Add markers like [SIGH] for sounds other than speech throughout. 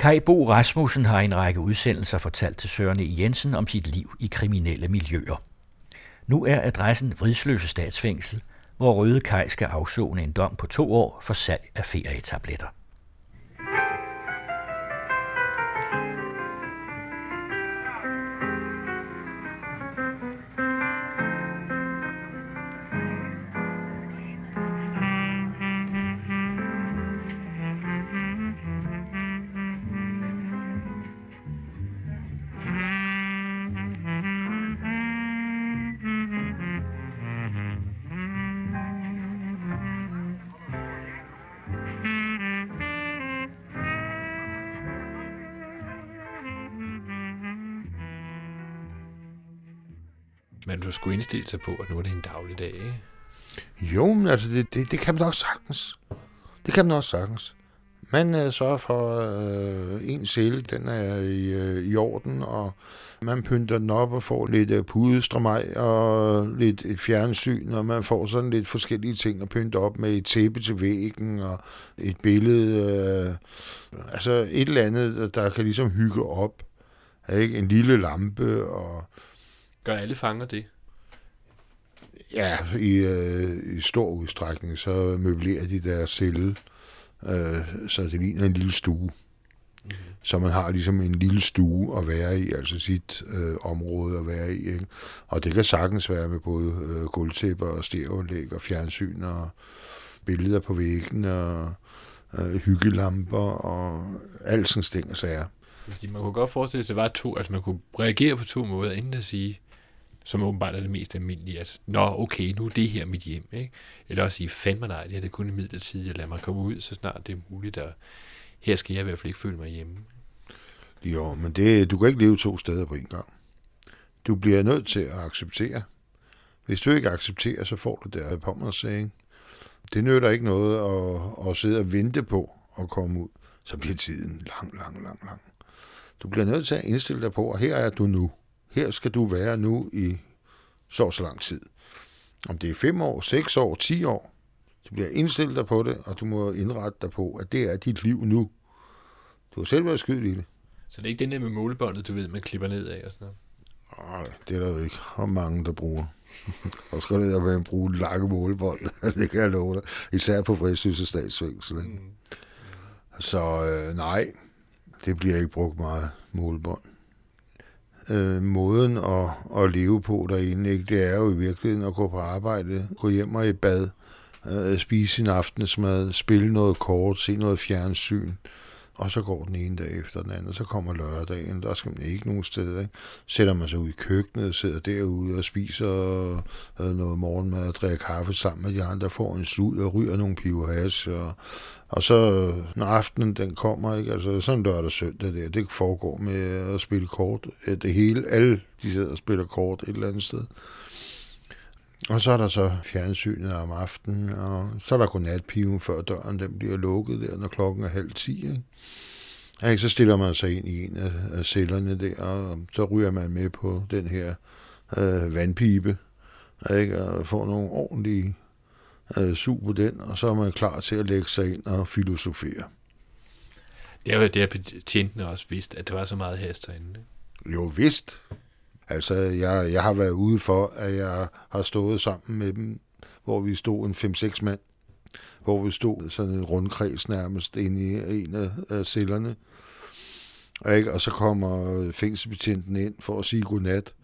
Kai Bo Rasmussen har i en række udsendelser fortalt til Søren E. Jensen om sit liv i kriminelle miljøer. Nu er adressen Vridsløse Statsfængsel, hvor Røde Kaj skal afzone en dom på to år for salg af ferietabletter. Skulle indstille sig på, at nu er det en daglig dag, ikke? Jo, men altså, det, det, det kan man også sagtens. Det kan man også sagtens. Man uh, sørger for, uh, en celle, den er i, uh, i orden, og man pynter den op og får lidt uh, pudestrømaj og lidt et fjernsyn, og man får sådan lidt forskellige ting at pynte op med et tæppe til væggen og et billede. Uh, altså et eller andet, der kan ligesom hygge op. Ikke? En lille lampe og Gør alle fanger det? Ja, i, øh, i stor udstrækning, så møblerer de deres celle, øh, så det ligner en lille stue. Mm-hmm. Så man har ligesom en lille stue at være i, altså sit øh, område at være i. Ikke? Og det kan sagtens være med både øh, gulvtæpper og stereoanlæg og fjernsyn og billeder på væggen og øh, hyggelamper og alt sådan ting og sager. Fordi man kunne godt forestille sig, at det var to, altså man kunne reagere på to måder, inden at sige, som åbenbart er det mest almindelige, at nå, okay, nu er det her mit hjem, ikke? Eller også sige, fandme nej, det her det er kun i midlertid, lad mig komme ud, så snart det er muligt, og her skal jeg i hvert fald ikke føle mig hjemme. Jo, men det, du kan ikke leve to steder på en gang. Du bliver nødt til at acceptere. Hvis du ikke accepterer, så får du der pommersæng. Det nytter ikke noget at, at sidde og vente på at komme ud. Så bliver tiden lang, lang, lang, lang. Du bliver nødt til at indstille dig på, at her er du nu her skal du være nu i så så lang tid. Om det er 5 år, 6 år, 10 år, du bliver indstillet dig på det, og du må indrette dig på, at det er dit liv nu. Du har selv været skyld i det. Så det er ikke den der med målebåndet, du ved, man klipper ned af og sådan noget? Nej, det er der jo ikke. Og mange, der bruger. [LAUGHS] og skal det være bruge lange målebånd, [LAUGHS] det kan jeg love dig. Især på Fredsløse Statsfængsel. Mm. Så øh, nej, det bliver ikke brugt meget målebånd øh, måden at, at leve på derinde, ikke? det er jo i virkeligheden at gå på arbejde, gå hjem og i bad, øh, spise sin aftensmad, spille noget kort, se noget fjernsyn, og så går den ene dag efter den anden, og så kommer lørdagen, der skal man ikke nogen steder. Ikke? Sætter man sig ud i køkkenet, sidder derude og spiser øh, noget morgenmad og drikker kaffe sammen med de andre, får en slud og ryger nogle pivhas, og, og så når aftenen den kommer, ikke? altså sådan lørdag og søndag der, det foregår med at spille kort. Øh, det hele, alle de sidder og spiller kort et eller andet sted. Og så er der så fjernsynet om aftenen, og så er der godnatpiven, før døren den bliver lukket der, når klokken er halv ti. Ikke? Ja, så stiller man sig ind i en af, cellerne der, og så ryger man med på den her øh, vandpibe, ikke? og får nogle ordentlige øh, sug på den, og så er man klar til at lægge sig ind og filosofere. Det er jo det, betjentene også vidst, at det var så meget hast herinde. Jo, vist. Altså, jeg, jeg har været ude for, at jeg har stået sammen med dem, hvor vi stod en 5-6 mand, hvor vi stod sådan en rundkreds nærmest inde i en af, cellerne. Og, ikke? og så kommer fængselsbetjenten ind for at sige godnat.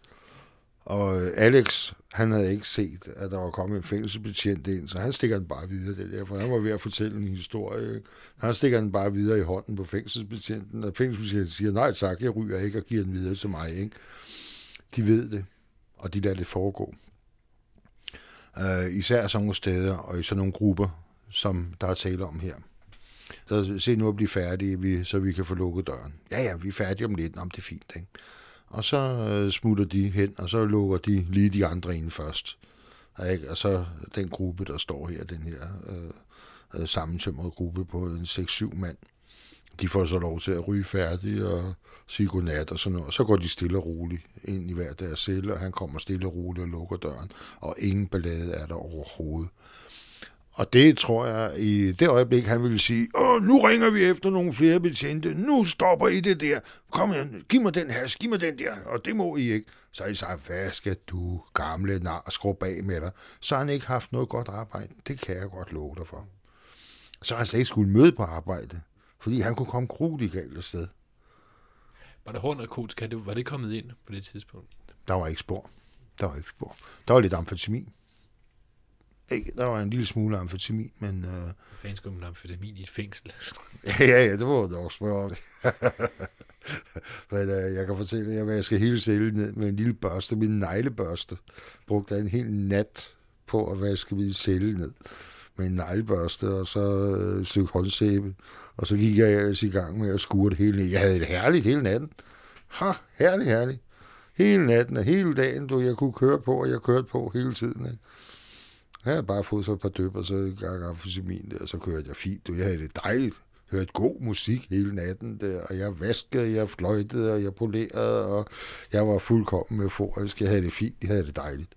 Og øh, Alex, han havde ikke set, at der var kommet en fængselsbetjent ind, så han stikker den bare videre det der, for han var ved at fortælle en historie. Han stikker den bare videre i hånden på fængselsbetjenten, og fængselsbetjenten siger, nej tak, jeg ryger ikke, og giver den videre til mig. Ikke? De ved det, og de lader det foregå. Uh, især sådan nogle steder, og i sådan nogle grupper, som der er tale om her. Så se nu at blive færdige, vi, så vi kan få lukket døren. Ja, ja, vi er færdige om lidt. Nå, det er fint, ikke? Og så uh, smutter de hen, og så lukker de lige de andre ind først. Ikke? Og så den gruppe, der står her, den her øh, uh, sammensømrede gruppe på en 6-7 mand, de får så lov til at ryge færdig og sige godnat og sådan noget. Og så går de stille og roligt ind i hver deres celle, og han kommer stille og roligt og lukker døren. Og ingen ballade er der overhovedet. Og det tror jeg, i det øjeblik, han ville sige, Åh, nu ringer vi efter nogle flere betjente, nu stopper I det der, kom her, giv mig den her, giv mig den der, og det må I ikke. Så har de sagt, hvad skal du, gamle nar, skrub bag med dig? Så har han ikke haft noget godt arbejde, det kan jeg godt love dig for. Så har han slet ikke skulle møde på arbejde, fordi han kunne komme grueligt galt sted. Var der hård narkotika? Det- Var det kommet ind på det tidspunkt? Der var ikke spor. Der var ikke spor. Der var lidt amfetamin. Ikke? Der var en lille smule amfetamin, men øh, Hvad fanden skulle man amfetamin i et fængsel? [LAUGHS] ja, ja, ja, det var du også spørge. [LAUGHS] Men øh, jeg kan fortælle jer, at jeg skal hele cellen ned med en lille børste, min neglebørste. Brugte jeg en hel nat på at vaske min celle ned med en neglebørste, og så øh, et stykke håndsæbe. Og så gik jeg ellers i gang med at skure det hele ned. Jeg havde det herligt hele natten. Ha, herligt, herligt. Hele natten og hele dagen, du, jeg kunne køre på, og jeg kørte på hele tiden. Ikke? Jeg havde bare fået så et par døb, og så en gang amfetamin der, og så kørte jeg fint. Du, jeg havde det dejligt. Hørte god musik hele natten der, og jeg vaskede, jeg fløjtede, og jeg polerede, og jeg var fuldkommen med forisk. Jeg havde det fint, jeg havde det dejligt.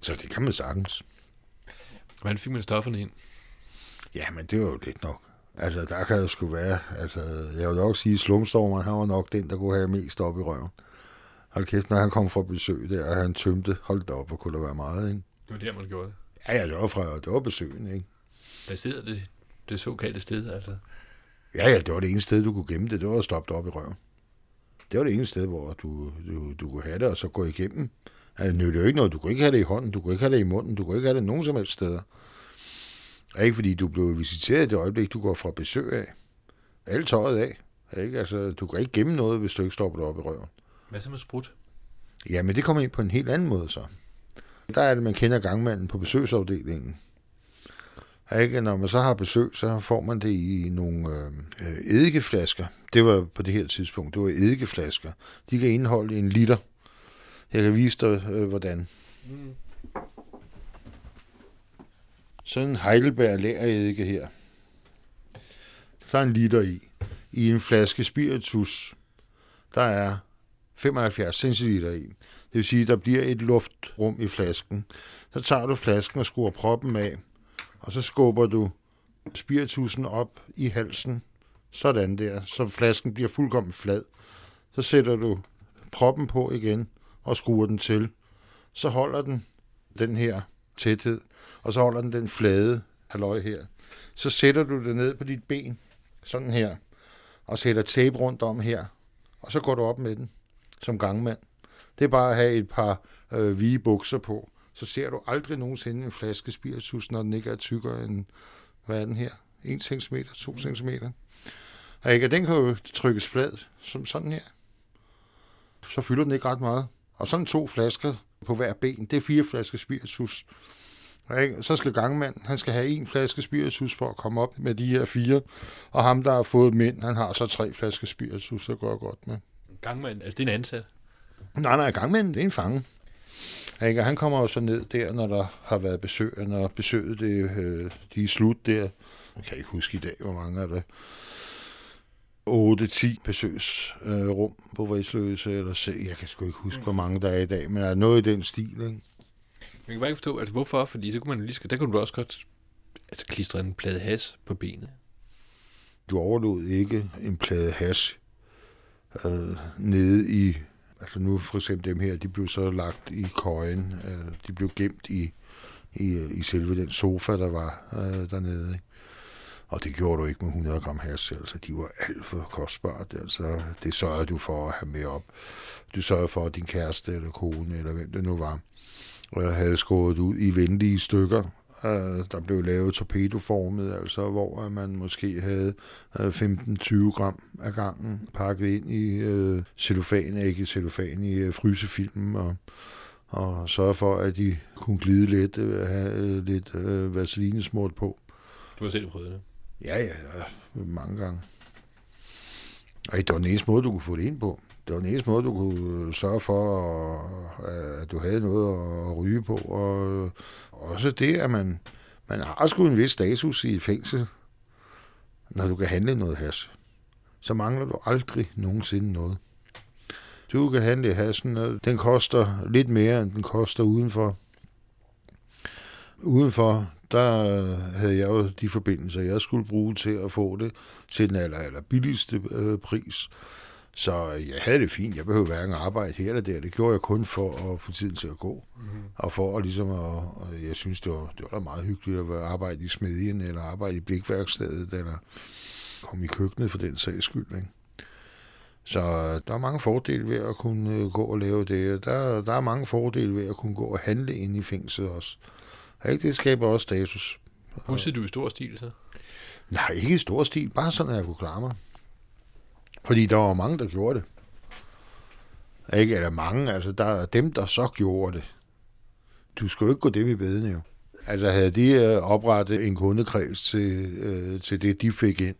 Så det kan man sagtens. Hvordan fik man stofferne ind? Ja, men det var jo lidt nok. Altså, der kan jo sgu være, altså, jeg vil nok sige, at han var nok den, der kunne have mest op i røven. Hold kæft, når han kom fra besøg der, og han tømte, hold da op, og kunne der være meget, ikke? Det var der, man gjorde det. Ja, ja, det var fra, det var besøgen, ikke? Der sidder det, det såkaldte sted, altså. Ja, ja, det var det eneste sted, du kunne gemme det, det var at stoppe det op i røven. Det var det eneste sted, hvor du, du, du kunne have det, og så gå igennem. Altså, det nyttede jo ikke noget. Du kunne ikke have det i hånden, du kunne ikke have det i munden, du kunne ikke have det nogen som helst steder. Og ikke fordi du blev visiteret i det øjeblik, du går fra besøg af. Alt tøjet af. Ikke? Altså, du kan ikke gemme noget, hvis du ikke stopper det op i røven. Hvad så med sprut? Ja, men det kommer ind på en helt anden måde så. Der er det, man kender gangmanden på besøgsafdelingen. Ikke? Når man så har besøg, så får man det i nogle øh, øh, eddikeflasker. Det var på det her tidspunkt, det var eddikeflasker. De kan indeholde en liter. Jeg kan vise dig, øh, hvordan. Mm. Sådan en Heidelberg læreredike her. Der er en liter i. I en flaske spiritus, der er 75 centiliter i. Det vil sige, at der bliver et luftrum i flasken. Så tager du flasken og skruer proppen af, og så skubber du spiritusen op i halsen. Sådan der, så flasken bliver fuldkommen flad. Så sætter du proppen på igen og skruer den til. Så holder den den her tæthed, og så holder den den flade halløj her. Så sætter du det ned på dit ben, sådan her, og sætter tape rundt om her, og så går du op med den som gangmand. Det er bare at have et par øh, vige bukser på. Så ser du aldrig nogensinde en flaske spiritus, når den ikke er tykkere end, hvad er den her? 1 cm, 2 cm. Og ikke, og den kan jo trykkes flad, som sådan her. Så fylder den ikke ret meget. Og sådan to flasker på hver ben, det er fire flasker spiritus. Ikke? Så skal gangmanden, han skal have en flaske spiritus for at komme op med de her fire. Og ham, der har fået mænd, han har så tre flasker spiritus, så går godt med. Gangmand, altså det er en ansat. Nej, nej, gangmanden, det er en fange. Ikke? Og han kommer jo så ned der, når der har været besøg, og når besøget det, øh, de er slut der. Jeg kan ikke huske i dag, hvor mange er det. 8-10 besøgsrum øh, på Vridsløse, eller se, jeg kan sgu ikke huske, hvor mange der er i dag, men er noget i den stil, ikke? Jeg kan bare ikke forstå, altså hvorfor, fordi så kunne man jo lige, der kunne du også godt altså, klistre en plade has på benet. Du overlod ikke en plade hash øh, nede i, altså nu for eksempel dem her, de blev så lagt i køjen, øh, de blev gemt i, i, i selve den sofa, der var øh, dernede. Ikke? Og det gjorde du ikke med 100 gram hash, altså de var alt for kostbart, altså det sørgede du for at have med op. Du sørgede for, at din kæreste eller kone, eller hvem det nu var, øh, havde skåret ud i venlige stykker, øh, der blev lavet torpedoformet, altså hvor man måske havde øh, 15-20 gram af gangen pakket ind i øh, cellofan, ikke cellofan, i øh, frysefilmen, og, og sørge for, at de kunne glide lidt, øh, have øh, lidt øh, vaselinesmurt på. Du har selv prøvet det. Ja, ja, ja, mange gange. Og det var den eneste måde, du kunne få det ind på. Det var den eneste måde, du kunne øh, sørge for, øh, at, du havde noget at ryge på. Og øh, også det, at man, man har sgu en vis status i et fængsel, når du kan handle noget hash. Så mangler du aldrig nogensinde noget. Du kan handle hashen, og den koster lidt mere, end den koster udenfor. Udenfor, der havde jeg jo de forbindelser, jeg skulle bruge til at få det til den aller, aller billigste øh, pris. Så jeg havde det fint. Jeg behøvede hverken arbejde her eller der. Det gjorde jeg kun for at få tiden til at gå. Mm-hmm. Og for at ligesom at, og jeg synes, det var, det var da meget hyggeligt at arbejde i smedjen, eller arbejde i blikværkstedet, eller komme i køkkenet for den sags skyld. Ikke? Så der er mange fordele ved at kunne øh, gå og lave det. Der, der er mange fordele ved at kunne gå og handle ind i fængslet også. Ikke? Det skaber også status. Husker du i stor stil så? Nej, ikke i stor stil. Bare sådan, at jeg kunne klare mig. Fordi der var mange, der gjorde det. Ikke, eller mange, altså der er dem, der så gjorde det. Du skal jo ikke gå dem i bedene jo. Altså havde de øh, oprettet en kundekreds til, øh, til det, de fik ind,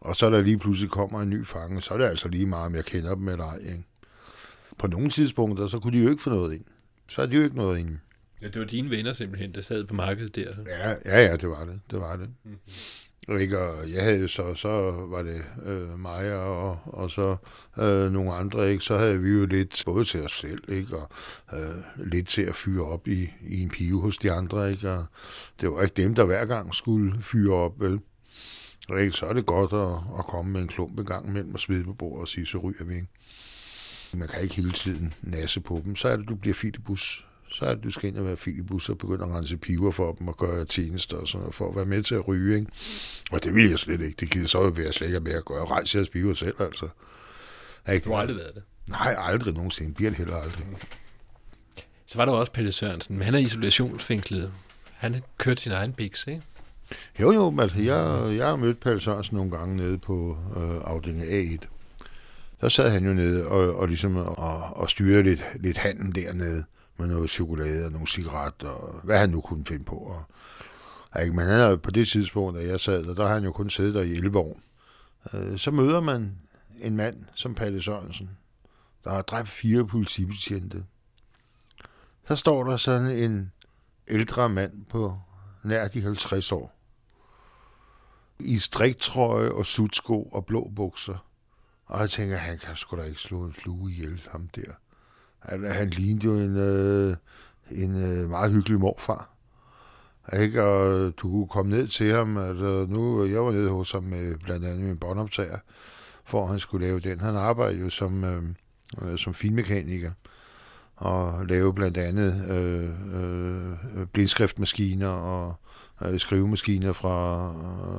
og så der lige pludselig kommer en ny fange, så er det altså lige meget, om jeg kender dem eller ej. Ikke? På nogle tidspunkter, så kunne de jo ikke få noget ind. Så er de jo ikke noget ind. Ja, det var dine venner simpelthen, der sad på markedet der. Ja, ja, ja det var det. Det var det. Mm-hmm. Ikke? Og jeg havde så, så var det øh, mig og, og så øh, nogle andre, ikke? så havde vi jo lidt både til os selv, ikke? og øh, lidt til at fyre op i, i en pive hos de andre. Ikke? Og det var ikke dem, der hver gang skulle fyre op, vel? Og ikke? Så er det godt at, at komme med en klump en gang imellem og smide på bordet og sige, så ryger vi. Ikke? Man kan ikke hele tiden nasse på dem. Så er det, du bliver filibus så er det, du skal ind og være filibus og begynde at rense piver for dem og gøre tjenester og sådan noget, for at være med til at ryge. Ikke? Og det vil jeg slet ikke. Det gider så være slet ikke med at gøre. Rejse jeres piver selv, altså. Ikke? Du har aldrig været det? Nej, aldrig nogensinde. Bliver det heller aldrig. Så var der også Pelle Sørensen, men han er isolationsfængslet. Han har kørt sin egen biks, ikke? Jo, jo, altså jeg, jeg har mødt Pelle Sørensen nogle gange nede på øh, afdelingen A1. Der sad han jo nede og, og ligesom og, og styrede lidt, lidt handen dernede med noget chokolade og nogle cigaretter, og hvad han nu kunne finde på. Og, ikke, men han er, på det tidspunkt, da jeg sad der, der har han jo kun siddet der i 11 år. Øh, så møder man en mand som Palle Sørensen, der har dræbt fire politibetjente. Så står der sådan en ældre mand på nær de 50 år. I striktrøje og sutsko og blå bukser. Og jeg tænker, han kan sgu da ikke slå en flue ihjel, ham der. Han, han lignede jo en, øh, en øh, meget hyggelig morfar. Ikke? Og du kunne komme ned til ham. Altså, nu, jeg var nede hos ham med blandt andet min båndoptager, for at han skulle lave den. Han arbejdede jo som, øh, øh, som finmekaniker og lave blandt andet øh, øh, blindskriftmaskiner og øh, skrivemaskiner fra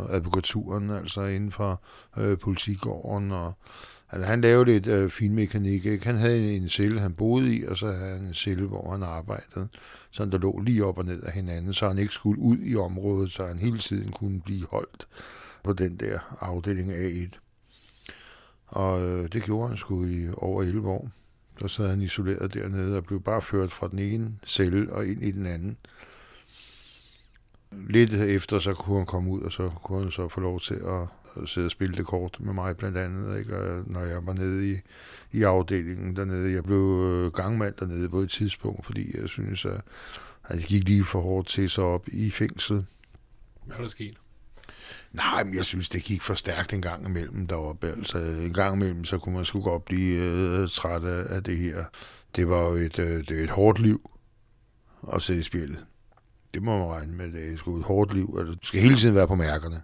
øh, advokaturen, altså inden for øh, politigården og Altså, han lavede lidt øh, finmekanik. Ikke? Han havde en celle, han boede i, og så havde han en celle, hvor han arbejdede. Så der lå lige op og ned af hinanden, så han ikke skulle ud i området, så han hele tiden kunne blive holdt på den der afdeling A1. Og øh, det gjorde han sgu i over 11 år. Så sad han isoleret dernede og blev bare ført fra den ene celle og ind i den anden. Lidt efter, så kunne han komme ud, og så kunne han så få lov til at sidde og spille det kort med mig blandt andet, ikke? Og når jeg var nede i, i afdelingen dernede. Jeg blev øh, gangmand dernede på et tidspunkt, fordi jeg synes, at, at jeg gik lige for hårdt til sig op i fængslet. Hvad er der sket? Nej, men jeg synes, det gik for stærkt en gang imellem deroppe. Altså, en gang imellem, så kunne man sgu godt blive øh, træt af, det her. Det var jo et, øh, det er et hårdt liv at sidde i spillet. Det må man regne med. Det er sgu et hårdt liv. Altså, du skal hele tiden være på mærkerne.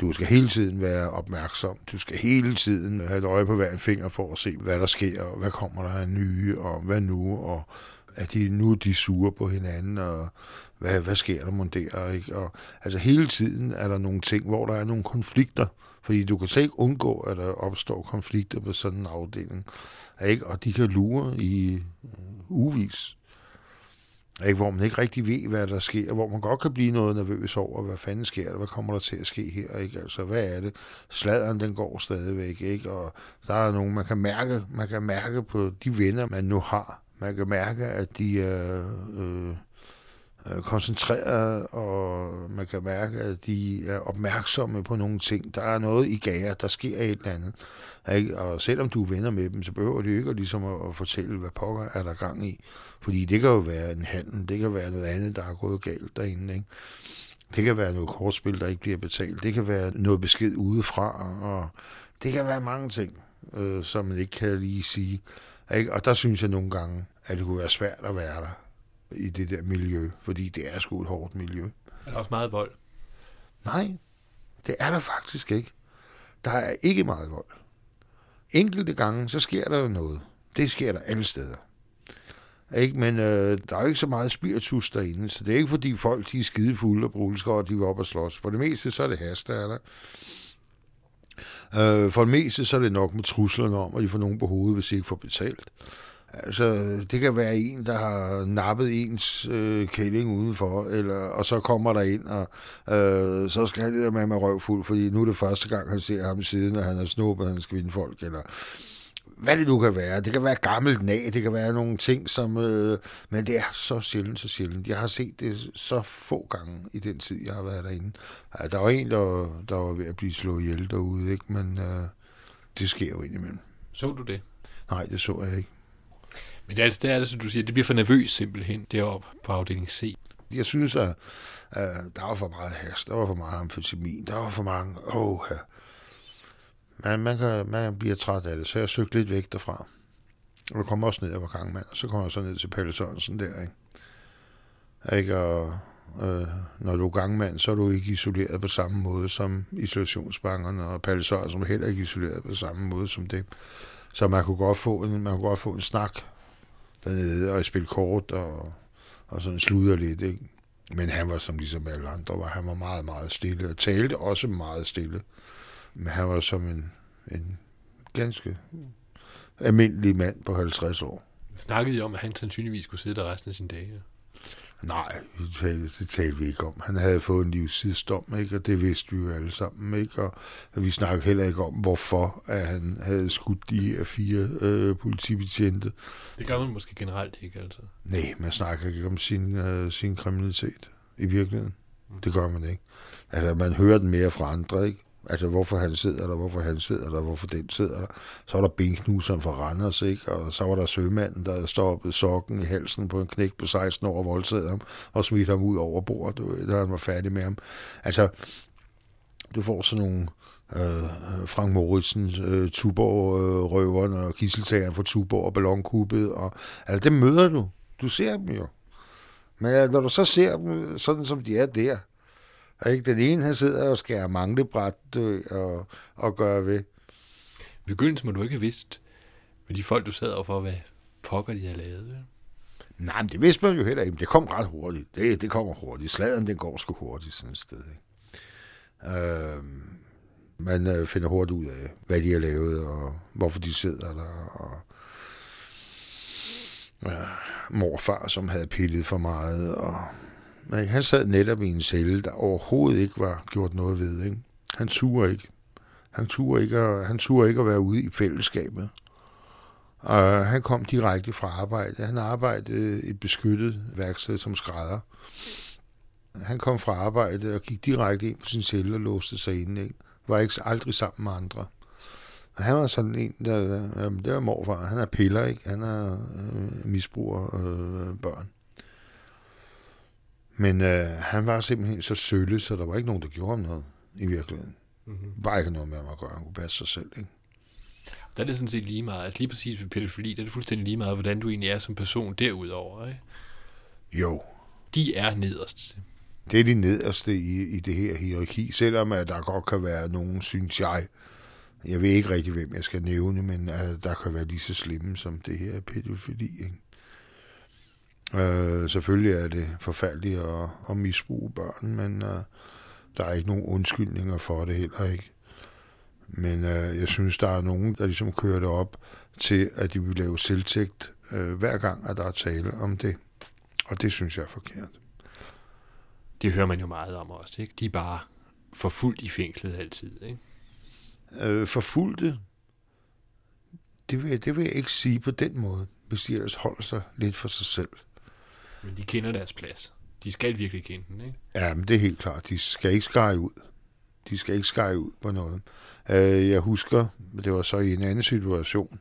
Du skal hele tiden være opmærksom. Du skal hele tiden have et øje på hver en finger for at se, hvad der sker, og hvad kommer der af nye, og hvad nu, og at de nu er de sure på hinanden, og hvad, hvad sker der mon der, ikke? Og, altså hele tiden er der nogle ting, hvor der er nogle konflikter, fordi du kan slet ikke undgå, at der opstår konflikter på sådan en afdeling, ikke? Og de kan lure i øh, uvis. Ikke? Hvor man ikke rigtig ved, hvad der sker, hvor man godt kan blive noget nervøs over, hvad fanden sker der, hvad kommer der til at ske her, ikke? Altså, hvad er det? Sladeren, den går stadigvæk, ikke? Og der er nogen, man kan mærke, man kan mærke på de venner, man nu har. Man kan mærke, at de er øh, koncentreret, og man kan mærke, at de er opmærksomme på nogle ting. Der er noget i gager, der sker et eller andet. Ikke? Og selvom du er venner med dem, så behøver du ikke at, ligesom at, at fortælle, hvad pokker er der gang i. Fordi det kan jo være en handel, det kan være noget andet, der er gået galt derinde. Ikke? Det kan være noget kortspil, der ikke bliver betalt. Det kan være noget besked udefra, og det kan være mange ting, øh, som man ikke kan lige sige. Ikke? Og der synes jeg nogle gange, at det kunne være svært at være der i det der miljø, fordi det er sgu et hårdt miljø. Er der også meget vold? Nej, det er der faktisk ikke. Der er ikke meget vold. Enkelte gange, så sker der jo noget. Det sker der alle steder. Ikke? Men øh, der er jo ikke så meget spiritus derinde, så det er ikke fordi folk de er skide fulde og brulsker, og de er op og slås. For det meste, så er det has, der er der. Øh, for det meste, så er det nok med truslerne om, at de får nogen på hovedet, hvis de ikke får betalt. Altså, det kan være en, der har nappet ens øh, kælling udenfor, eller, og så kommer der ind, og øh, så skal han det med med røvfuld, fordi nu er det første gang, han ser ham siden, og han har snuppet hans kvindfolk, eller hvad det nu kan være. Det kan være gammelt nag, det kan være nogle ting, som... Øh, men det er så sjældent, så sjældent. Jeg har set det så få gange i den tid, jeg har været derinde. Ja, der var en, der, der var ved at blive slået ihjel derude, ikke? men øh, det sker jo indimellem. Så du det? Nej, det så jeg ikke. Men det er, altså, det er det, som du siger, det bliver for nervøs simpelthen deroppe på afdeling C. Jeg synes, at, at der var for meget has, der var for meget amfetamin, der var for mange... Åh, ja man, man, kan, man bliver træt af det, så jeg søgte lidt væk derfra. Og jeg kom også ned, af gangmand, og så kom jeg så ned til Pelle Sørensen der, ikke? ikke? Og, øh, når du er gangmand, så er du ikke isoleret på samme måde som isolationsbankerne, og Pelle Sørensen er heller ikke isoleret på samme måde som det. Så man kunne godt få en, man kunne godt få en snak dernede og spille kort og, og sådan sludre lidt, ikke? Men han var som ligesom alle andre, var, han var meget, meget stille, og talte også meget stille. Men han var som en, en ganske almindelig mand på 50 år. Snakkede I om, at han sandsynligvis skulle sidde der resten af sine dage? Nej, det talte, det talte vi ikke om. Han havde fået en livstidsdom, ikke? og det vidste vi jo alle sammen. Ikke? Og vi snakkede heller ikke om, hvorfor at han havde skudt de her fire øh, politibetjente. Det gør man måske generelt ikke, altså. Nej, man snakker ikke om sin, øh, sin kriminalitet i virkeligheden. Mm. Det gør man ikke. Altså, man hører den mere fra andre, ikke? Altså, hvorfor han sidder der, hvorfor han sidder der, hvorfor den sidder der. Så var der benknuseren fra Randers, ikke? Og så var der sømanden, der stoppede sokken i halsen på en knæk på 16 år og voldtagede ham, og smidte ham ud over bordet, da han var færdig med ham. Altså, du får sådan nogle øh, Frank Moritzen, øh, Tuborg-røverne øh, og kisseltageren fra Tuborg og ballonkuppet. Og, altså, det møder du. Du ser dem jo. Men øh, når du så ser dem øh, sådan, som de er der, ikke? Den ene, han sidder og skærer manglebræt og, og gør ved. I begyndelsen må du ikke have vidst, med de folk, du sad over for, hvad pokker de havde lavet. Ja? Nej, men det vidste man jo heller ikke. Det kom ret hurtigt. Det, det kommer hurtigt. Sladen, den går sgu hurtigt sådan et sted. Ikke? Øh, man finder hurtigt ud af, hvad de har lavet, og hvorfor de sidder der, og øh, morfar, som havde pillet for meget, og men han sad netop i en celle, der overhovedet ikke var gjort noget ved. Ikke? Han suger ikke. Han turde ikke, at, han turde ikke at være ude i fællesskabet. Og han kom direkte fra arbejde. Han arbejdede i et beskyttet værksted som skrædder. Han kom fra arbejde og gik direkte ind på sin celle og låste sig inde. Ikke? Var ikke aldrig sammen med andre. Og han var sådan en, der, øh, det var morfar. Han er piller, ikke? Han er øh, misbruger øh, børn. Men øh, han var simpelthen så sølle, så der var ikke nogen, der gjorde ham noget i virkeligheden. Mm-hmm. Bare ikke noget med ham at gøre. Han kunne passe sig selv, ikke? Der er det sådan set lige meget. Altså lige præcis ved pædofili, der er det fuldstændig lige meget, hvordan du egentlig er som person derudover, ikke? Jo. De er nederst. Det er de nederste i, i det her hierarki, selvom at der godt kan være nogen, synes jeg, jeg ved ikke rigtig, hvem jeg skal nævne, men at der kan være lige så slemme som det her pædofili, ikke? Øh, selvfølgelig er det forfærdeligt at, at misbruge børn, men øh, der er ikke nogen undskyldninger for det heller ikke. Men øh, jeg synes, der er nogen, der ligesom kører det op til, at de vil lave selvtægt øh, hver gang, at der er tale om det. Og det synes jeg er forkert. Det hører man jo meget om også, ikke? De er bare forfulgt i fængslet altid, ikke? Øh, forfulgte? Det vil, det vil jeg ikke sige på den måde, hvis de ellers holder sig lidt for sig selv. Men de kender deres plads. De skal virkelig kende den, ikke? Ja, men det er helt klart. De skal ikke skære ud. De skal ikke skære ud på noget. Øh, jeg husker, det var så i en anden situation,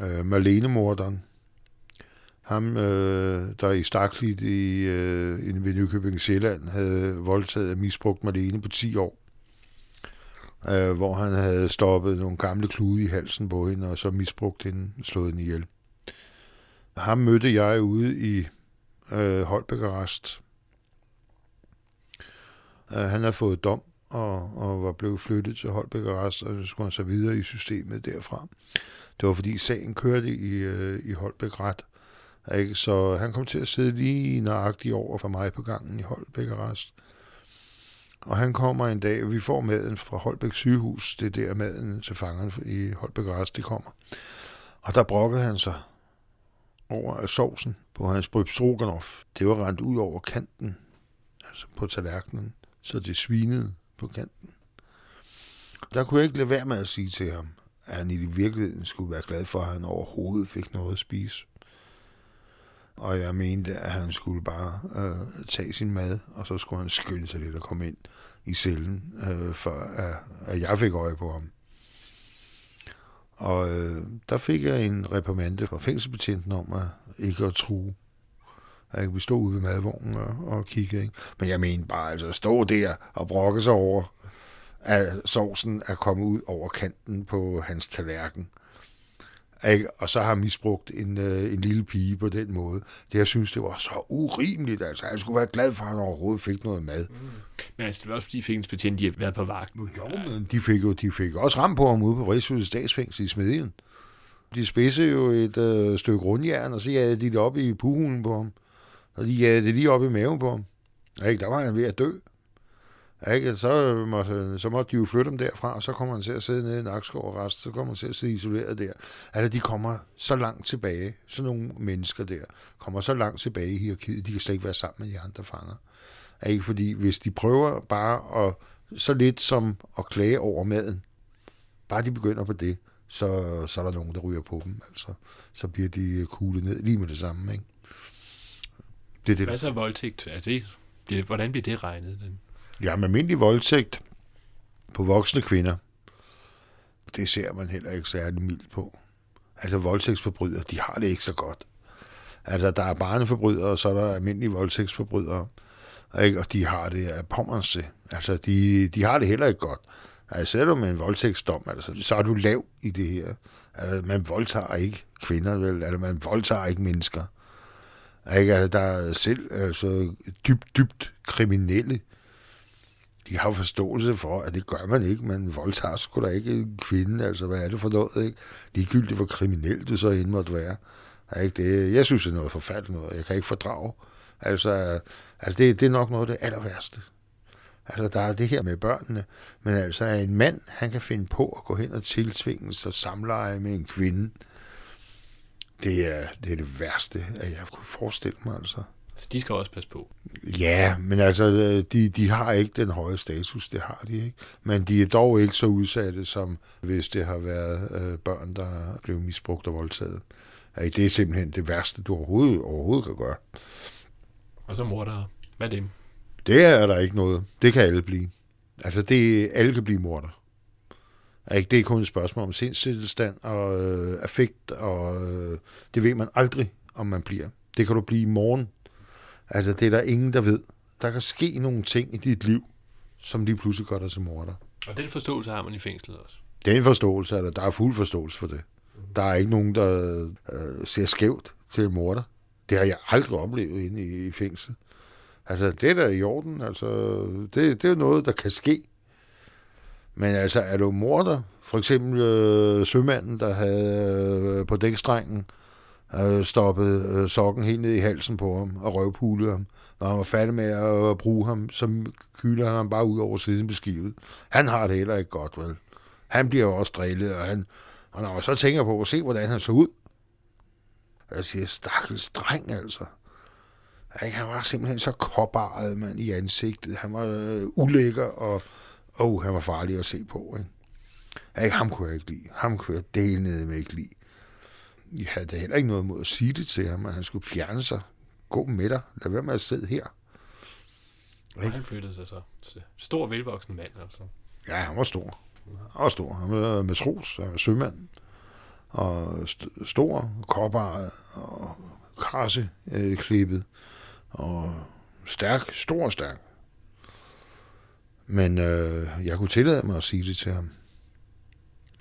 øh, Marlene-morderen, ham, øh, der i Staklit i, øh, i Nykøbing Sjælland havde voldtaget og misbrugt Marlene på 10 år. Øh, hvor han havde stoppet nogle gamle klude i halsen på hende, og så misbrugt hende, slået hende ihjel. Ham mødte jeg ude i øh, Holbæk Arrest. Øh, han har fået dom og, og var blevet flyttet til Holbæk Arrest, og så skulle han så videre i systemet derfra. Det var fordi sagen kørte i, øh, i Holbæk Ret, ikke? så han kom til at sidde lige nøjagtigt over for mig på gangen i Holbæk Arrest. Og han kommer en dag, vi får maden fra Holbæk sygehus, det er der maden til fangeren i Holbæk Arrest, det kommer. Og der brokkede han sig over af sovsen på hans bryb stroganoff. Det var rent ud over kanten, altså på tallerkenen, så det svinede på kanten. Der kunne jeg ikke lade være med at sige til ham, at han i virkeligheden skulle være glad for, at han overhovedet fik noget at spise. Og jeg mente, at han skulle bare øh, tage sin mad, og så skulle han skynde sig lidt at komme ind i cellen, øh, for at, at jeg fik øje på ham. Og øh, der fik jeg en reprimande fra fængselsbetjenten om at ikke at true. At vi stod ude ved madvognen og, og kiggede. Ikke? Men jeg mener bare, altså at stå der og brokke sig over, at sovsen er kommet ud over kanten på hans tallerken. Ikke? Og så har han misbrugt en, øh, en lille pige på den måde. Det jeg synes, det var så urimeligt. Altså, han skulle være glad for, at han overhovedet fik noget mad. Mm. Men altså, det var også fordi fængselsbetjente, de har været på vagt. Jo, men de fik jo de fik også ramt på ham ude på Rigshuset statsfængsel i Smedien. De spidse jo et øh, stykke rundjern, og så jagede de det op i puhulen på ham. Og de jagede det lige op i maven på ham. Ikke? Der var han ved at dø. Ikke? Så, måtte, så måtte de jo flytte dem derfra, og så kommer han til at sidde nede i Nakskov og rest, så kommer han til at sidde isoleret der. Altså, de kommer så langt tilbage, så nogle mennesker der, kommer så langt tilbage i hierarkiet, de kan slet ikke være sammen med de andre fanger. Ikke? Fordi hvis de prøver bare at, så lidt som at klage over maden, bare de begynder på det, så, så er der nogen, der ryger på dem. Altså, så bliver de kuglet ned lige med det samme. Ikke? Det er det. Hvad så voldtægt? Er det, hvordan bliver det regnet? Den? Jamen, almindelig voldtægt på voksne kvinder, det ser man heller ikke særlig mildt på. Altså voldtægtsforbrydere, de har det ikke så godt. Altså, der er barneforbrydere, og så er der almindelige voldtægtsforbrydere. Ikke? Og de har det af pommerens til. Altså, de, de har det heller ikke godt. Altså, er du med en voldtægtsdom, altså, så er du lav i det her. Altså, man voldtager ikke kvinder, vel? Altså, man voldtager ikke mennesker. Ikke? Altså, der er selv altså, dybt, dybt kriminelle, de har forståelse for, at det gør man ikke. Man voldtager sgu da ikke en kvinde. Altså, hvad er det for noget, ikke? Ligegyldigt, hvor kriminelt du så end måtte være. Er ikke det? Jeg synes, det er noget forfærdeligt noget. Jeg kan ikke fordrage. Altså, altså det, det er nok noget af det aller værste. Altså, der er det her med børnene. Men altså, en mand, han kan finde på at gå hen og tilsvinge sig samleje med en kvinde. Det er, det er det værste, at jeg kunne forestille mig, altså. Så de skal også passe på. Ja, men altså, de, de har ikke den høje status, det har de ikke. Men de er dog ikke så udsatte, som hvis det har været øh, børn, der er blevet misbrugt og voldtaget. Ja, det er simpelthen det værste, du overhovedet, overhovedet kan gøre. Og så mor der. Hvad er det? Det er der ikke noget. Det kan alle blive. Altså, det, alle kan blive morder. Ikke? Det er kun et spørgsmål om sindstilstand og øh, affekt, og øh, det ved man aldrig, om man bliver. Det kan du blive i morgen. Altså, det er der ingen, der ved. Der kan ske nogle ting i dit liv, som lige pludselig gør dig til morder. Og den forståelse har man i fængslet også? Den forståelse, altså, der er fuld forståelse for det. Der er ikke nogen, der øh, ser skævt til morder. Det har jeg aldrig oplevet inde i, i fængsel. Altså, det er der i orden. Altså, det, det er noget, der kan ske. Men altså, er du morder? For eksempel øh, sømanden, der havde øh, på dækstrengen øh, stoppet øh, sokken helt ned i halsen på ham og røvpulede ham. Når han var færdig med at øh, bruge ham, så kylder han ham bare ud over siden beskivet. Han har det heller ikke godt, vel? Han bliver jo også drillet, og, han, og når man så tænker på at se, hvordan han så ud, jeg siger, stakkels dreng, altså. Han var simpelthen så kopparet, mand, i ansigtet. Han var øh, ulækker, og oh, han var farlig at se på, ikke? Ikke, ham kunne jeg ikke lide. Ham kunne jeg dele ned med ikke lide jeg havde heller ikke noget mod at sige det til ham, at han skulle fjerne sig. Gå med dig. Lad være med at sidde her. Og han flyttede sig så. Stor, velvoksen mand, altså. Ja, han var stor. Han var stor. Han var matros, han var sømand. Og st- stor, kopper og krasse øh, klippet. Og stærk, stor og stærk. Men øh, jeg kunne tillade mig at sige det til ham.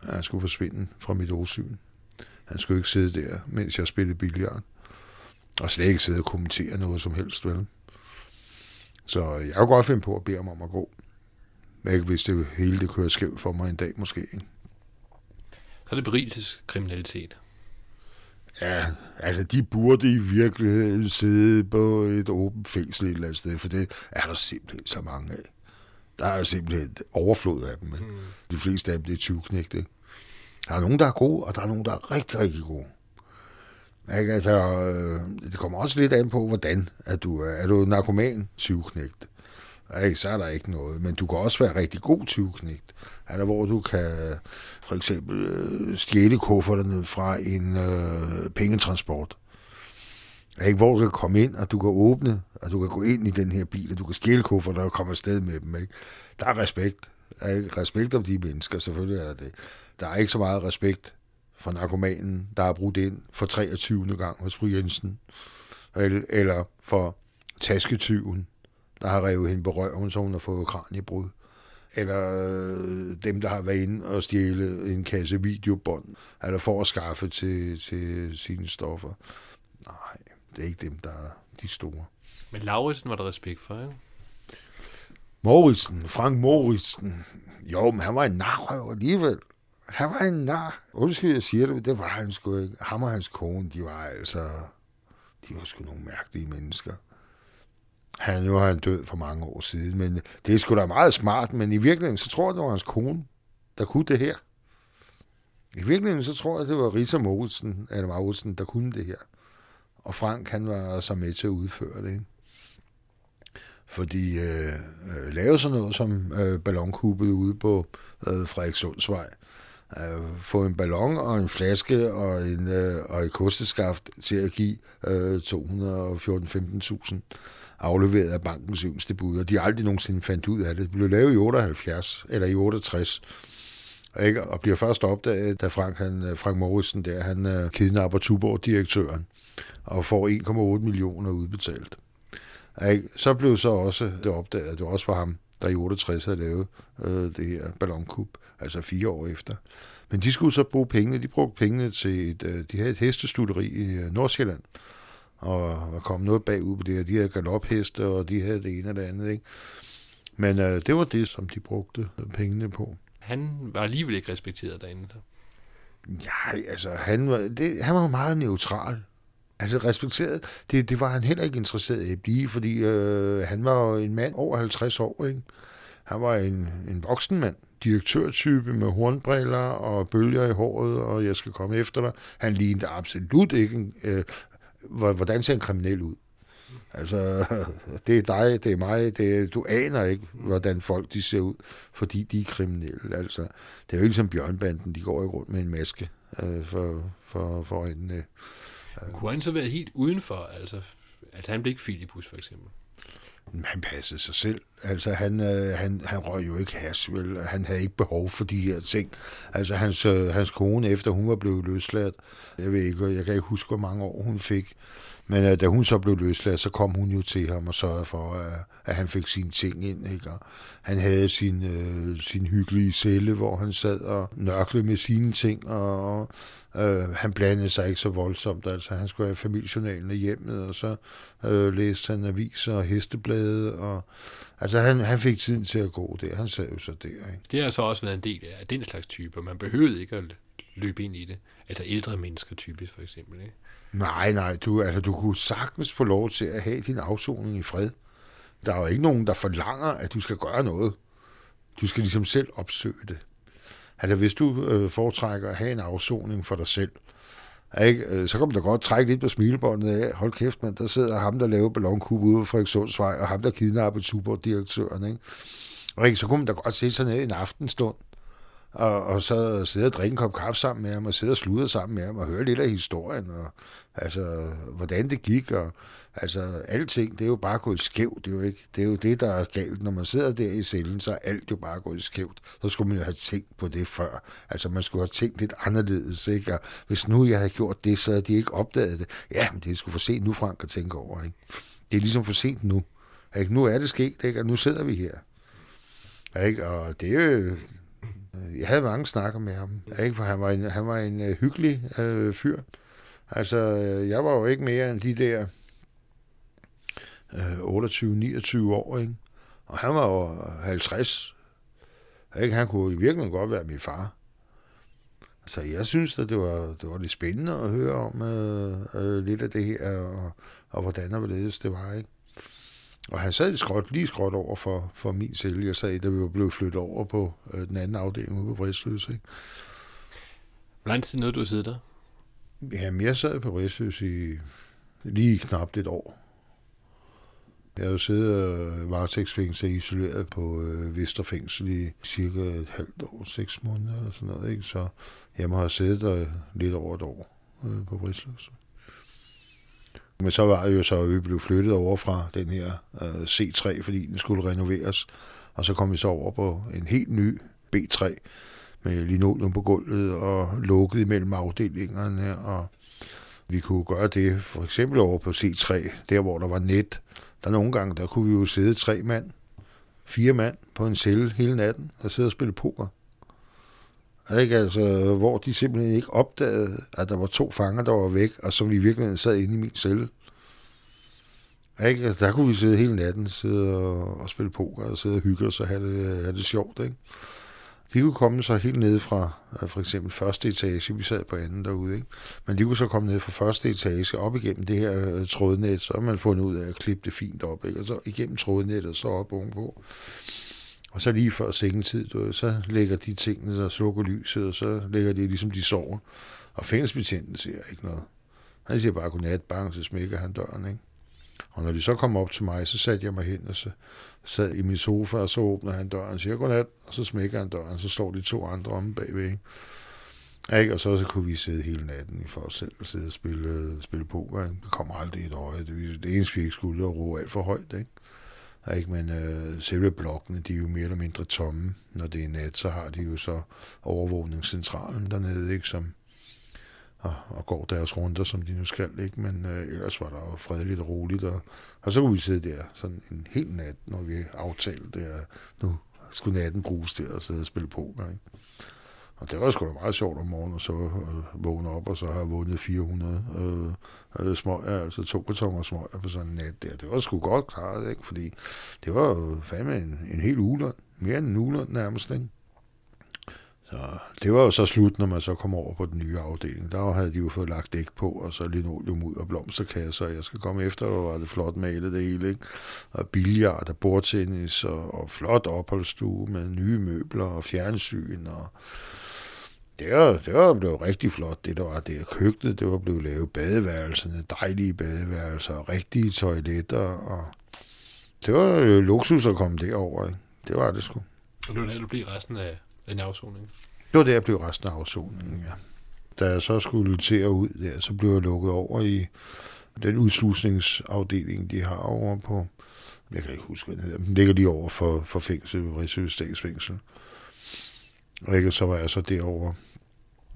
At han skulle forsvinde fra mit åsyn. Han skulle ikke sidde der, mens jeg spillede billiard. Og slet ikke sidde og kommentere noget som helst, vel? Så jeg kunne godt finde på at bede ham om at gå. Ikke, hvis det hele det kører skævt for mig en dag måske. Ikke? Så er det berigelseskriminalitet. Ja, altså de burde i virkeligheden sidde på et åbent fængsel et eller andet sted, for det er der simpelthen så mange af. Der er simpelthen overflod af dem. Ikke? Mm. De fleste af dem, det er 20 knægte. Der er nogen, der er gode, og der er nogen, der er rigtig, rigtig gode. Ikke? Altså, øh, det kommer også lidt an på, hvordan at du er. Er du narkoman tyvknægt? Ikke, så er der ikke noget. Men du kan også være rigtig god tyvknægt. Er der, hvor du kan for eksempel øh, stjæle kufferterne fra en øh, pengetransport. Ikke, hvor du kan komme ind, og du kan åbne, og du kan gå ind i den her bil, og du kan stjæle kufferter og komme afsted med dem. Ikke? Der er respekt. Ikke? Respekt om de mennesker, selvfølgelig er der det. Der er ikke så meget respekt for narkomanen, der er brudt ind for 23. gang hos fru Jensen. Eller for tasketyven, der har revet hende på røven, så hun har fået kraniebrud. Eller øh, dem, der har været inde og stjæle en kasse videobånd, eller for at skaffe til, til sine stoffer. Nej, det er ikke dem, der er de store. Men Lauritsen var der respekt for, ikke? Moritzen, Frank Moritzen. Jo, men han var en narrøv alligevel. Han var en nar. Undskyld, jeg siger det, men det var han sgu ikke. Ham og hans kone, de var altså... De var sgu nogle mærkelige mennesker. Han, nu har han død for mange år siden, men det er sgu da meget smart, men i virkeligheden, så tror jeg, det var hans kone, der kunne det her. I virkeligheden, så tror jeg, det var Risa Moritsen, eller Moritsen, der kunne det her. Og Frank, han var så med til at udføre det, ikke? Fordi øh, øh, lave sådan noget som øh, ballonkuppet ude på øh, Frederikssundsvej, øh, få en ballon og en flaske og, en, øh, og et kosteskaft til at give øh, 214-15.000 afleveret af bankens yngste bud, og de aldrig nogensinde fandt ud af det. Det blev lavet i 78, eller i 68, ikke? og bliver først opdaget, da Frank, han, øh, Frank Morrison der, han øh, kidnapper Tuborg-direktøren og får 1,8 millioner udbetalt. Ikke? Så blev så også det opdaget, at det også var ham, der i 68 havde lavet øh, det her ballonkup, altså fire år efter. Men de skulle så bruge pengene, de brugte pengene til, et, øh, de havde et hestestutteri i øh, Nordsjælland, og der kom noget bagud på det her. De havde galopheste, og de havde det ene og det andet. Ikke? Men øh, det var det, som de brugte pengene på. Han var alligevel ikke respekteret derinde. Ja, altså, han var, det, han var meget neutral. Altså respekteret, det, det var han heller ikke interesseret i at blive, fordi øh, han var jo en mand over 50 år, ikke? Han var en, en voksen mand, direktørtype med hornbriller og bølger i håret, og jeg skal komme efter dig. Han lignede absolut ikke øh, hvordan ser en kriminel ud? Altså, [LAUGHS] det er dig, det er mig, det er, du aner ikke, hvordan folk de ser ud, fordi de er kriminelle. Altså, det er jo ikke som Bjørnbanden, de går jo rundt med en maske øh, for, for, for en... Øh, kunne han så være helt udenfor, altså, at han blev ikke Filipus for eksempel? Han passede sig selv. Altså, han, øh, han, han røg jo ikke has, vel? Han havde ikke behov for de her ting. Altså, hans, øh, hans kone, efter hun var blevet løsladt, jeg ved ikke, jeg kan ikke huske, hvor mange år hun fik, men øh, da hun så blev løsladt, så kom hun jo til ham og sørgede for, at, at han fik sine ting ind. Ikke? Og han havde sin, øh, sin hyggelige celle, hvor han sad og nørklede med sine ting, og øh, han blandede sig ikke så voldsomt. Altså, han skulle have familiejournalen i hjemmet, og så øh, læste han aviser og hesteblade. Og, altså, han, han fik tiden til at gå der. Han sad jo så der. Ikke? Det har så også været en del af den slags typer. Man behøvede ikke at løbe ind i det. Altså ældre mennesker typisk, for eksempel. Ikke? Nej, nej, du, altså, du kunne sagtens få lov til at have din afsoning i fred. Der er jo ikke nogen, der forlanger, at du skal gøre noget. Du skal ligesom selv opsøge det. Altså, hvis du øh, foretrækker at have en afsoning for dig selv, ikke? Øh, så kan man da godt trække lidt på smilebåndet af. Hold kæft, mand, der sidder ham, der laver ballonkub ude på Frederikssundsvej, og ham, der kidnapper superdirektøren. Ikke? Og ikke, så kunne man da godt sætte sig ned en aftenstund, og, og så sidde og drikke en kop kaffe sammen med ham, og sidde og sludre sammen med ham, og høre lidt af historien, og altså, hvordan det gik, og altså, alting, det er jo bare gået skævt, det er jo ikke, det er jo det, der er galt. Når man sidder der i cellen, så er alt jo bare gået skævt. Så skulle man jo have tænkt på det før. Altså, man skulle have tænkt lidt anderledes, ikke? Og hvis nu jeg havde gjort det, så havde de ikke opdaget det. Ja, men det er sgu for sent nu, Frank, at tænke over, ikke? Det er ligesom for sent nu. Ikke? Nu er det sket, ikke? Og nu sidder vi her. Ikke? Og det er jo, jeg havde mange snakker med ham, ikke? for han var en, han var en uh, hyggelig uh, fyr. Altså, jeg var jo ikke mere end de der øh, 28-29 år, ikke? Og han var jo 50. Ikke? Han kunne i virkeligheden godt være min far. Så jeg synes, at det var, det var lidt spændende at høre om øh, øh, lidt af det her, og, og hvordan og hvorledes det var. Ikke? Og han sad skråt, lige skråt over for, for min celle. Jeg sad, da vi var blevet flyttet over på øh, den anden afdeling ude på Bristløs. Ikke? Hvor lang tid nåede du at sidde der? Jamen, jeg sad på Bristløs i lige knap et år. Jeg har jo siddet og varetægtsfængsel isoleret på øh, Vesterfængsel i cirka et halvt år, seks måneder eller sådan noget. Ikke? Så jeg må have siddet der lidt over et år øh, på Bristløs. Men så var det jo så, at vi blev flyttet over fra den her øh, C3, fordi den skulle renoveres. Og så kom vi så over på en helt ny B3 med linoleum på gulvet og lukket mellem afdelingerne. Og vi kunne gøre det for eksempel over på C3, der hvor der var net. Der nogle gange, der kunne vi jo sidde tre mand, fire mand på en celle hele natten og sidde og spille poker. Ikke? Altså, hvor de simpelthen ikke opdagede, at der var to fanger, der var væk, og som i virkeligheden sad inde i min celle. Ikke? Altså, der kunne vi sidde hele natten sidde og, og spille poker og sidde og hygge os og have det, have det sjovt. Ikke? De kunne komme så helt ned fra øh, for eksempel første etage, vi sad på anden derude, ikke? men de kunne så komme ned fra første etage op igennem det her øh, trådnet, så har man fundet ud af at klippe det fint op, ikke? og så igennem trådnettet og så op ovenpå. Og så lige før sengetid, du, så lægger de tingene, så slukker lyset, og så lægger de ligesom de sover. Og fængselsbetjenten siger ikke noget. Han siger bare godnat, bang, så smækker han døren, ikke? Og når de så kom op til mig, så satte jeg mig hen, og så sad i min sofa, og så åbner han døren og siger godnat, og så smækker han døren, og så står de to andre om bagved, ikke? Ikke? Og så, så kunne vi sidde hele natten for os selv og sidde og spille, spille poker. Ikke? Det kommer aldrig et øje. Det, det eneste, vi ikke skulle, var at ro alt for højt. Ikke? Ikke? Men øh, selve blokkene, de er jo mere eller mindre tomme. Når det er nat, så har de jo så overvågningscentralen dernede, ikke? som og, og går deres runder, som de nu skal. Ikke? Men øh, ellers var der jo fredeligt og roligt. Og, og så kunne vi sidde der sådan en hel nat, når vi aftalte det, at nu skulle natten bruges til at sidde og spille poker. Ikke? Og det var sgu da meget sjovt om morgenen, og så øh, vågne op, og så har jeg vundet 400 øh, øh, smøger, altså to kartonger smøger på sådan en nat der. Det var sgu godt klaret, ikke? Fordi det var jo fandme en, en hel ugelund. Mere end en uge nærmest, ikke? Så det var jo så slut, når man så kom over på den nye afdeling. Der havde de jo fået lagt dæk på, og så linoleum ud og blomsterkasser. Jeg skal komme efter, der var det flot malet det hele, ikke? Og billiard og bordtennis og, og flot opholdsstue med nye møbler og fjernsyn og det var, det var blevet rigtig flot, det der var der. Køkkenet, det var blevet lavet badeværelserne, dejlige badeværelser, rigtige toiletter, og det var luksus at komme derover. Ikke? Det var det sgu. Og det var der, du blev resten af den afsoning? Det var der, jeg blev resten af afsoningen, ja. Da jeg så skulle til at ud der, så blev jeg lukket over i den udslusningsafdeling, de har over på, jeg kan ikke huske, hvad den hedder, den ligger lige over for, for fængsel, Rigsø Statsfængsel. Og ikke, så var jeg så derovre.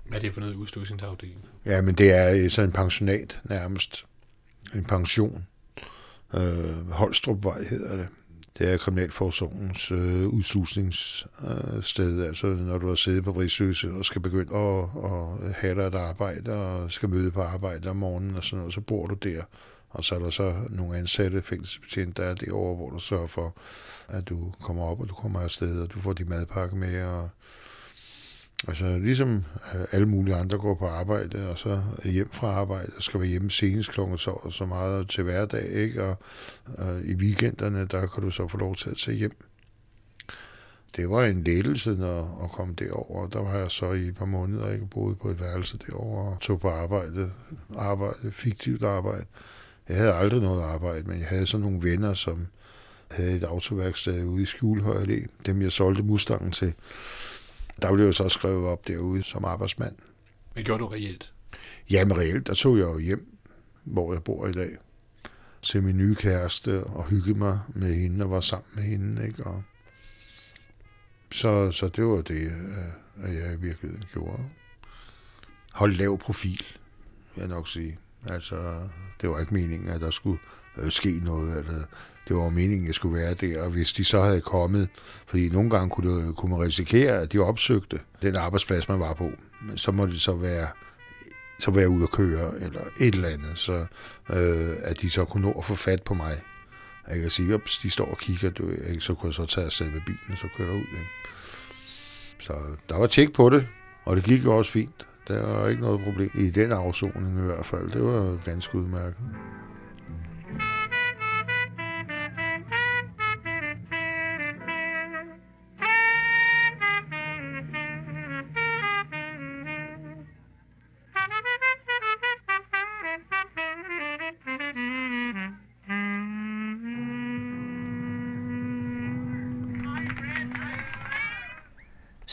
Hvad er det for noget udslusningsafdeling? Ja, men det er så en pensionat nærmest. En pension. Øh, Holstrupvej hedder det. Det er Kriminalforsorgens øh, udslusningssted. Øh, altså når du har siddet på Rigsøse og skal begynde at, at have dig et arbejde og skal møde på arbejde om morgenen og sådan noget, så bor du der. Og så er der så nogle ansatte fængselsbetjente, der er derovre, hvor du sørger for, at du kommer op, og du kommer afsted, og du får de madpakke med, og Altså ligesom øh, alle mulige andre går på arbejde, og så hjem fra arbejde, og skal være hjemme senest klokken så og så meget til hverdag, ikke? Og, og i weekenderne, der kan du så få lov til at tage hjem. Det var en lettelse når, at komme derover. Der var jeg så i et par måneder, ikke boede på et værelse derover og tog på arbejde, arbejde, fiktivt arbejde. Jeg havde aldrig noget arbejde, men jeg havde sådan nogle venner, som havde et autoværksted ude i Skjulhøj Allé, dem jeg solgte Mustangen til. Der blev jeg så skrevet op derude som arbejdsmand. Hvad gjorde du reelt? Jamen reelt, der tog jeg jo hjem, hvor jeg bor i dag, til min nye kæreste og hyggede mig med hende og var sammen med hende. Ikke? Og så, så det var det, øh, at jeg i virkeligheden gjorde. Hold lav profil, vil jeg nok sige. Altså, det var ikke meningen, at der skulle øh, ske noget, Altså, det var meningen, at jeg skulle være der, og hvis de så havde kommet, fordi nogle gange kunne, det, kunne man risikere, at de opsøgte den arbejdsplads, man var på, så må det så være så være ude at køre, eller et eller andet, så øh, at de så kunne nå at få fat på mig. Jeg kan sige, at de står og kigger, du, ikke? så kunne jeg så tage afsted med bilen, og så kører jeg ud. Ikke? Så der var tjek på det, og det gik også fint. Der var ikke noget problem i den afsoning i hvert fald. Det var ganske udmærket.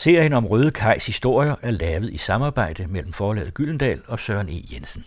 Serien om Røde Kajs historier er lavet i samarbejde mellem forlaget Gyldendal og Søren E. Jensen.